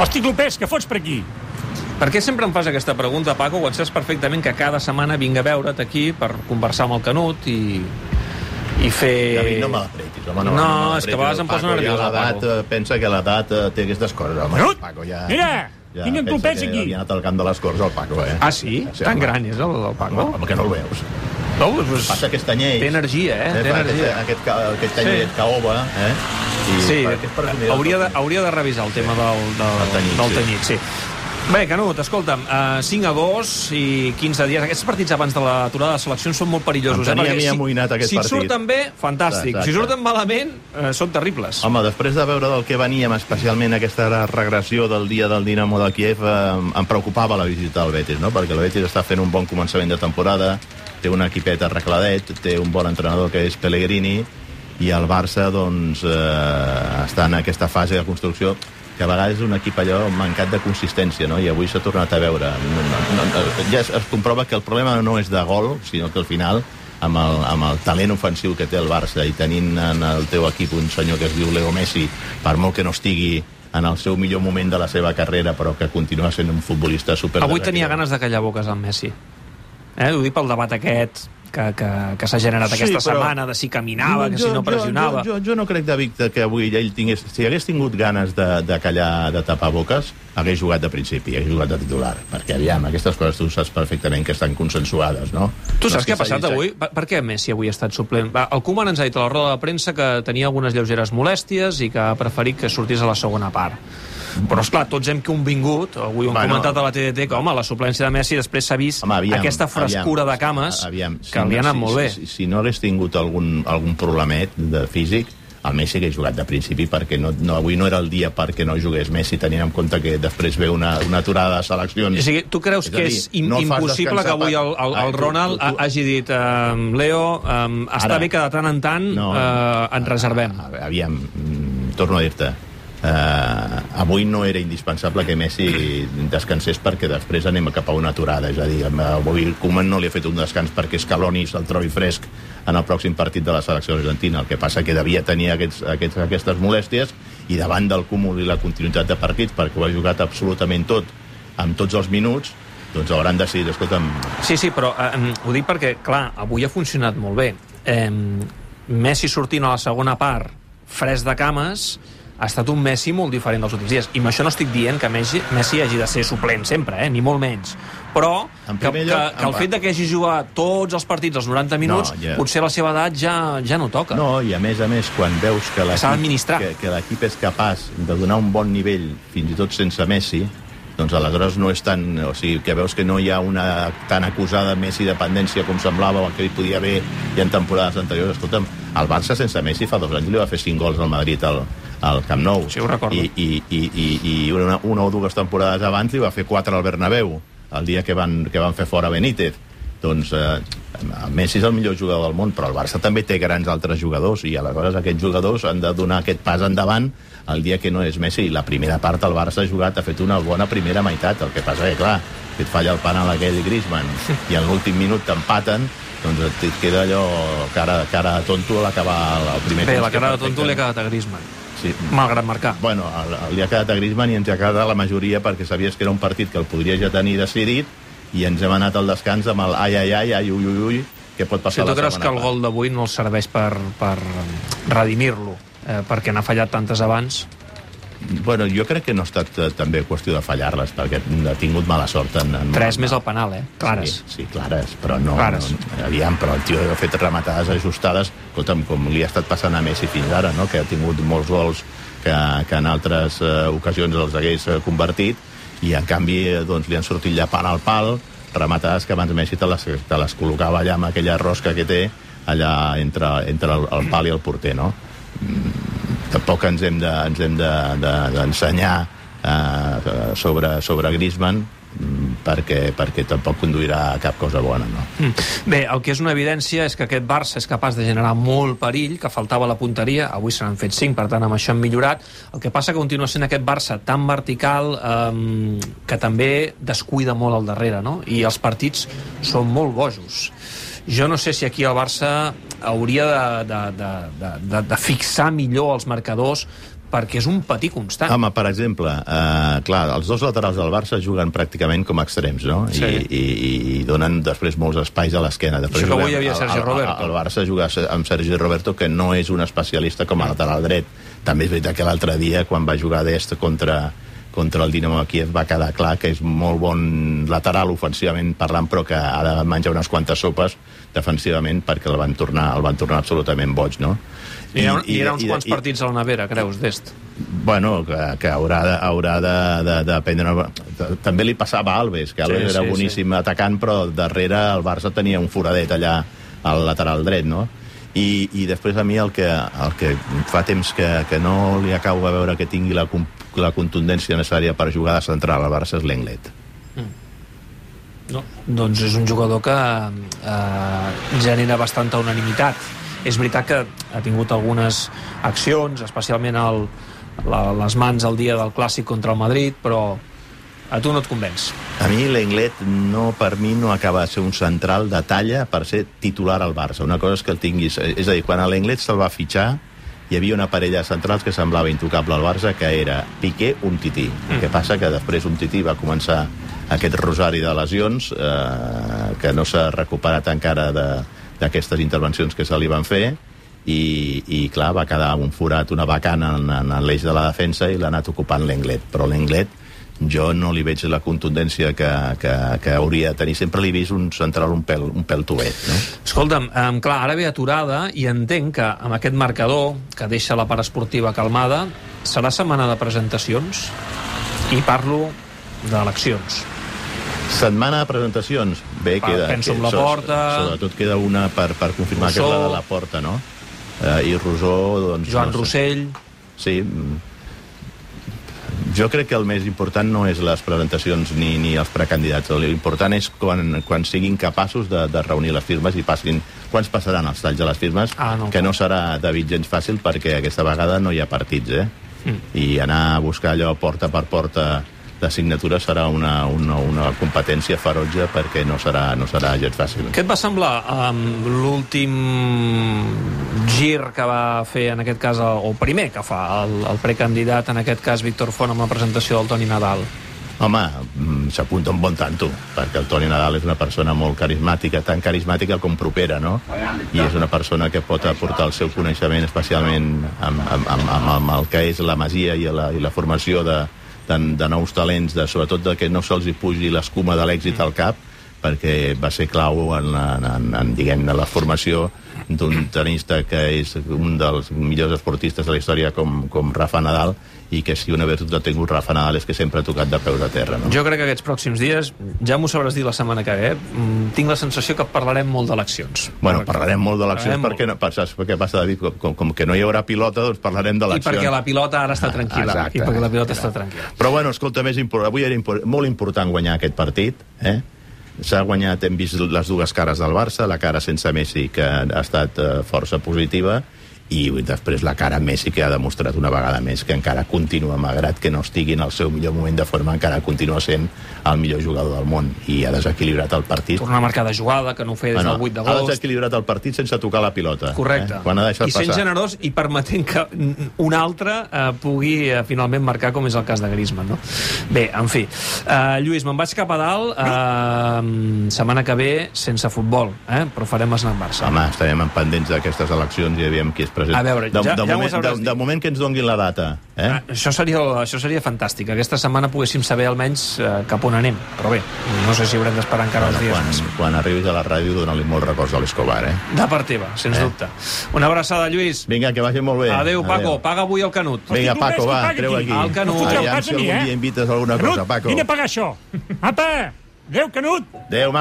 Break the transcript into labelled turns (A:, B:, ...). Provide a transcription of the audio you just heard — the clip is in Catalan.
A: Hosti, Clopés, què fots per aquí?
B: Per què sempre em fas aquesta pregunta, Paco, quan saps perfectament que cada setmana vinc a veure't aquí per conversar amb el Canut i, i fer...
C: David, no me l'apretis, home. No,
B: No,
C: me
B: és que a vegades em posa nerviós,
C: ja
B: Paco.
C: eh, pensa que l'edat eh, té aquestes coses, home.
A: Canut,
C: Paco, ja...
A: mira,
C: ja
A: tinc en Clopés aquí.
C: Havia anat al camp de les Corts, el Paco, eh?
B: Ah, sí? Tan
C: home.
B: gran és el, el Paco?
C: Home, que no el veus.
B: No, doncs,
C: Passa aquest anyell.
B: Té energia, eh? Té
C: fa
B: energia.
C: Aquest, aquest, aquest
B: Sí.
C: anyell caoba, eh? I
B: Sí,
C: per
B: hauria de, hauria de revisar el tema del, del,
C: El tenyit,
B: del
C: sí.
B: tenyit, sí. Bé, Canut, escolta'm, uh, 5 a 2 i 15 dies. Aquests partits abans de l'aturada de seleccions són molt perillosos.
C: Em tenia
B: eh?
C: mi amoïnat aquest
B: si,
C: partit.
B: Si surten bé, fantàstic.
C: Exacte.
B: Si surten malament, uh, són terribles.
C: Home, després de veure del que veníem, especialment aquesta regressió del dia del Dinamo de Kiev, eh, em preocupava la visita al Betis, no? perquè el Betis està fent un bon començament de temporada, té un equipet arregladet, té un bon entrenador que és Pellegrini, i el Barça doncs, eh, està en aquesta fase de construcció que a vegades és un equip allò mancat de consistència, no? i avui s'ha tornat a veure. No, no, no, ja es, es comprova que el problema no és de gol, sinó que al final amb el, amb el talent ofensiu que té el Barça i tenint en el teu equip un senyor que es diu Leo Messi, per molt que no estigui en el seu millor moment de la seva carrera, però que continua sent un futbolista super...
B: Avui tenia ganes de callar boques amb Messi. Eh? Ho dic pel debat aquest que, que, que s'ha generat
C: Sí,
B: aquesta
C: però-
B: setmana, de si caminava, que si no pressionava.
C: Jo, jo, jo no crec, David, que avui ell tingués... Si hagués tingut ganes de, de callar, de tapar boques, hagués jugat de principi, hagués jugat de titular. Perquè, aviam, aquestes coses tu saps perfectament que estan consensuades, no?
B: Tu
C: No
B: saps
C: que
B: què ha passat avui? Per, per què Messi avui ha estat suplent? Va, el Koeman ens ha dit a la roda de premsa que tenia algunes lleugeres molèsties i que ha preferit que sortís a la segona part. Però, esclar, tots hem convingut, avui ho hem comentat a la TDT, que, home, la suplència de Messi després s'ha vist
C: Home, aviam,
B: aquesta frescura
C: aviam,
B: de cames
C: aviam,
B: que li ha anat
C: si,
B: molt bé.
C: Si, si, si no hagués tingut algun, algun problemet de físic, el Messi hagués jugat de principi perquè no, no, avui no era el dia perquè no jugués Messi, tenint en compte que després ve una, una aturada de seleccions.
B: O sigui, tu creus
C: És
B: que
C: dir,
B: és im
C: no
B: impossible que avui el, el, el
C: tu-
B: Ronald
C: tu- tu-
B: ha- hagi dit um, Leo, um, està
C: Ara.
B: bé que de tant en tant
C: No.
B: eh, ens reservem.
C: A- a- Aviam, mm, torno a dir-te. Uh, avui no era indispensable que Messi descansés perquè després anem cap a una aturada és a dir, amb- avui Koeman no li ha fet un descans perquè Scaloni se'l trobi fresc en el pròxim partit de la selecció argentina el que passa que devia tenir aquests, aquests, aquestes molèsties i davant del cúmul i la continuïtat de partits perquè ho ha jugat absolutament tot amb tots els minuts doncs hauran decidit, escolta'm,
B: Sí, sí, però eh, ho dic perquè, clar, avui ha funcionat molt bé. Eh, Messi sortint a la segona part fresc de cames ha estat un Messi molt diferent dels últims dies. I amb això no estic dient que Messi, Messi hagi de ser suplent sempre, eh? ni molt menys. Però que,
C: primer
B: que,
C: lloc,
B: que el fet de que hagi jugat tots els partits als 90 minuts,
C: ja.
B: potser a la seva edat ja, ja no toca.
C: No, i a més a més, quan veus que l'equip que, que l'equip és capaç de donar un bon nivell, fins i tot sense Messi, doncs aleshores no és tan... O sigui, que veus que no hi ha una tan acusada Messi dependència com semblava o que hi podia haver i en temporades anteriors. Escolta'm, el Barça sense Messi fa dos anys li va fer 5 gols al Madrid al, al Camp Nou.
B: Sí, ho recordo.
C: I, i, i, i, i una, una o dues temporades abans li va fer 4 al Bernabéu, el dia que van, que van fer fora Benítez doncs eh, Messi és el millor jugador del món, però el Barça també té grans altres jugadors i aleshores aquests jugadors han de donar aquest pas endavant el dia que no és Messi. I la primera part el Barça ha jugat, ha fet una bona primera meitat, el que passa que, clar, que et falla el penal aquell Griezmann i en l'últim minut t'empaten, doncs et queda allò cara, cara de tonto a l'acabar el, primer
B: Bé, la cara de tonto li ha
C: perfectament-
B: quedat a Griezmann,
C: Sí,
B: malgrat marcar.
C: Bueno, el, el, li ha quedat a Griezmann i ens ha quedat la majoria perquè sabies que era un partit que el podria ja tenir decidit i ens hem anat al descans amb el ai, ai, ai, ai, ui, ui, ui, que pot
B: Si
C: passar
B: tu
C: la
B: creus que el gol d'avui no els serveix per, per redimir-lo, eh, perquè n'ha fallat tantes abans,
C: Bueno, jo crec que no ha estat eh, també qüestió de fallar-les, perquè ha tingut mala sort en... en
B: tres més el penal, eh? Clares.
C: Sí, sí, clares, però no...
B: Clares.
C: no aviam, però el tio ha fet rematades ajustades, escolta'm, com li ha estat passant a Messi fins ara, no?, que ha tingut molts gols que, que en altres eh, ocasions els hagués eh, convertit, i en canvi eh, doncs, li han sortit llapant al pal, rematades que abans Messi te les, te les col·locava allà amb aquella rosca que té, allà entre, entre el, el pal i el porter, no? Tampoc ens hem de- ens hem d'ensenyar de, de, eh, sobre, sobre Griezmann mm, perquè, perquè tampoc conduirà a cap cosa bona, no?
B: Mm. Bé, el que és una evidència és que aquest Barça és capaç de generar molt perill, que faltava la punteria, avui se n'han fet 5, per tant amb això han millorat. El que passa que continua sent aquest Barça tan vertical eh, que també descuida molt al darrere, no? I els partits són molt bojos. Jo no sé si aquí el Barça hauria de, de, de, de, de, de fixar millor els marcadors perquè és un patí constant.
C: Home, per exemple, eh, clar, els dos laterals del Barça juguen pràcticament com a extrems, no?
B: Sí.
C: I, i, I donen després molts espais a l'esquena.
B: Això que avui hi havia Sergi
C: el-
B: Roberto.
C: El, el Barça juga amb Sergi Roberto, que no és un especialista com a lateral dret. També és veritat que l'altre dia, quan va jugar d'est contra, contra el Dinamo de Kiev, va quedar clar que és molt bon lateral ofensivament parlant, però que ha de menjar unes quantes sopes defensivament perquè el van tornar, el van tornar absolutament boig, no?
B: I, I, i, eren uns
C: i-
B: quants
C: i-
B: partits a la nevera, creus, d'est?
C: Bueno, que, que haurà de, haurà de, de, de prendre... una- També li passava a Alves, que Alves
B: Sí,
C: era
B: sí,
C: boníssim atacant, però darrere el Barça tenia un foradet allà al lateral dret, no? I, i després a mi el que, el que fa temps que, que no li acabo de veure que tingui la, la contundència necessària per jugar de central al Barça és l'Englet.
B: No. Doncs és un jugador que eh, genera bastanta unanimitat. És veritat que ha tingut algunes accions, especialment el, la, les mans el dia del clàssic contra el Madrid, però a tu no et convenç.
C: A mi l'Englet no, per mi no acaba de ser un central de talla per ser titular al Barça. Una cosa és que el tinguis... És a dir, quan l'Englet se'l va fitxar hi havia una parella de centrals que semblava intocable al Barça, que era Piqué, un tití. Mm. El que passa que després un tití va començar aquest rosari de lesions eh, que no s'ha recuperat encara de- d'aquestes intervencions que se li van fer i, i clar, va quedar un forat, una vacana en, en l'eix de la defensa i l'ha anat ocupant l'Englet. Però l'Englet jo no li veig la contundència que, que, que hauria de tenir. Sempre li he vist un central un pèl, un pèl tovet, no?
B: Escolta'm, um, clar, ara ve aturada i entenc que amb aquest marcador que deixa la part esportiva calmada serà setmana de presentacions i parlo d'eleccions.
C: Setmana de presentacions. Bé,
B: Va,
C: queda...
B: penso en
C: que-
B: la Porta.
C: Sobretot queda una per, per confirmar que és la de la Porta, no? Eh, I Rosó, doncs...
B: Joan
C: no sé.
B: Rossell,
C: Sí. Jo crec que el més important no és les presentacions ni, ni els precandidats. L'important és quan, quan siguin capaços de, de reunir les firmes i passin... Quants passaran els talls de les firmes?
B: Ah, no,
C: que no serà, David, gens fàcil perquè aquesta vegada no hi ha partits, eh?
B: Mm.
C: I anar a buscar allò porta per porta de signatura serà una, una, una competència ferotge perquè no serà, no serà gens fàcil.
B: Què et va semblar um, l'últim gir que va fer en aquest cas, o primer que fa el, el precandidat, en aquest cas Víctor Font, amb la presentació del Toni Nadal?
C: Home, mm, s'apunta un bon tanto, perquè el Toni Nadal és una persona molt carismàtica, tan carismàtica com propera, no? I és una persona que pot aportar el seu coneixement, especialment amb, amb, amb, amb el que és la masia i la, i la formació de, de, de nous talents, de, sobretot de que no se'ls hi pugi l'escuma de l'èxit al cap, perquè va ser clau en, la, en, en, diguem la formació d'un tenista que és un dels millors esportistes de la història com, com Rafa Nadal i que si una virtut ha tingut Rafa Nadal és que sempre ha tocat de peus a terra. No?
B: Jo crec que aquests pròxims dies, ja m'ho sabràs dir la setmana que ve, mm, tinc la sensació que parlarem molt d'eleccions.
C: Bueno, parlarem molt d'eleccions perquè, no, saps què passa, David? Com, com, com que no hi haurà pilota, doncs parlarem
B: I
C: d'eleccions.
B: perquè la pilota ara està
C: Ah,
B: tranquil·la.
C: exacte.
B: I perquè la pilota està tranquil·la.
C: Però bueno, escolta, més import... avui era impor... molt important guanyar aquest partit, eh? S'ha guanyat, hem vist les dues cares del Barça, la cara sense Messi, que ha estat eh, força positiva, i després la cara Messi, que ha demostrat una vegada més que encara continua, malgrat que no estigui en el seu millor moment de forma, encara continua sent el millor jugador del món, i ha desequilibrat el partit.
B: Tornar a marcar de jugada, que no ho feia des
C: Bueno,
B: del 8
C: ha
B: d'agost.
C: desequilibrat el partit sense tocar la pilota.
B: Correcte.
C: Eh? Quan ha deixat
B: I sent
C: passar.
B: generós i permetent que un altre eh, pugui eh, finalment marcar, com és el cas de Griezmann, no? Bé, en fi. Uh, Lluís, me'n vaig cap a dalt. Uh, setmana que ve, sense futbol, eh? però farem Snack Barça.
C: Home, estarem pendents d'aquestes eleccions i aviam qui és present.
B: A veure,
C: de,
B: ja-
C: de,
B: ja
C: moment, de, de moment que ens donguin la data. Eh?
B: Ah, això, seria, això seria fantàstic. Aquesta setmana poguéssim saber almenys eh, cap on anem. Però bé, no sé si haurem d'esperar encara uns dies
C: quan,
B: més.
C: quan arribis a la ràdio, dona-li molt records a l'Escobar, eh?
B: De part teva, sens
C: Eh.
B: dubte. Una abraçada, Lluís.
C: Vinga, que vagi molt bé.
B: Adéu, Paco. Paga avui el Canut.
C: Vinga, Paco, va, treu
A: aquí?
B: El Canut.
C: Aviam si algun
A: eh?
C: dia invites alguna cosa, Paco.
A: vine a pagar això. Apa, adéu, Canut.
C: Adéu, Maco.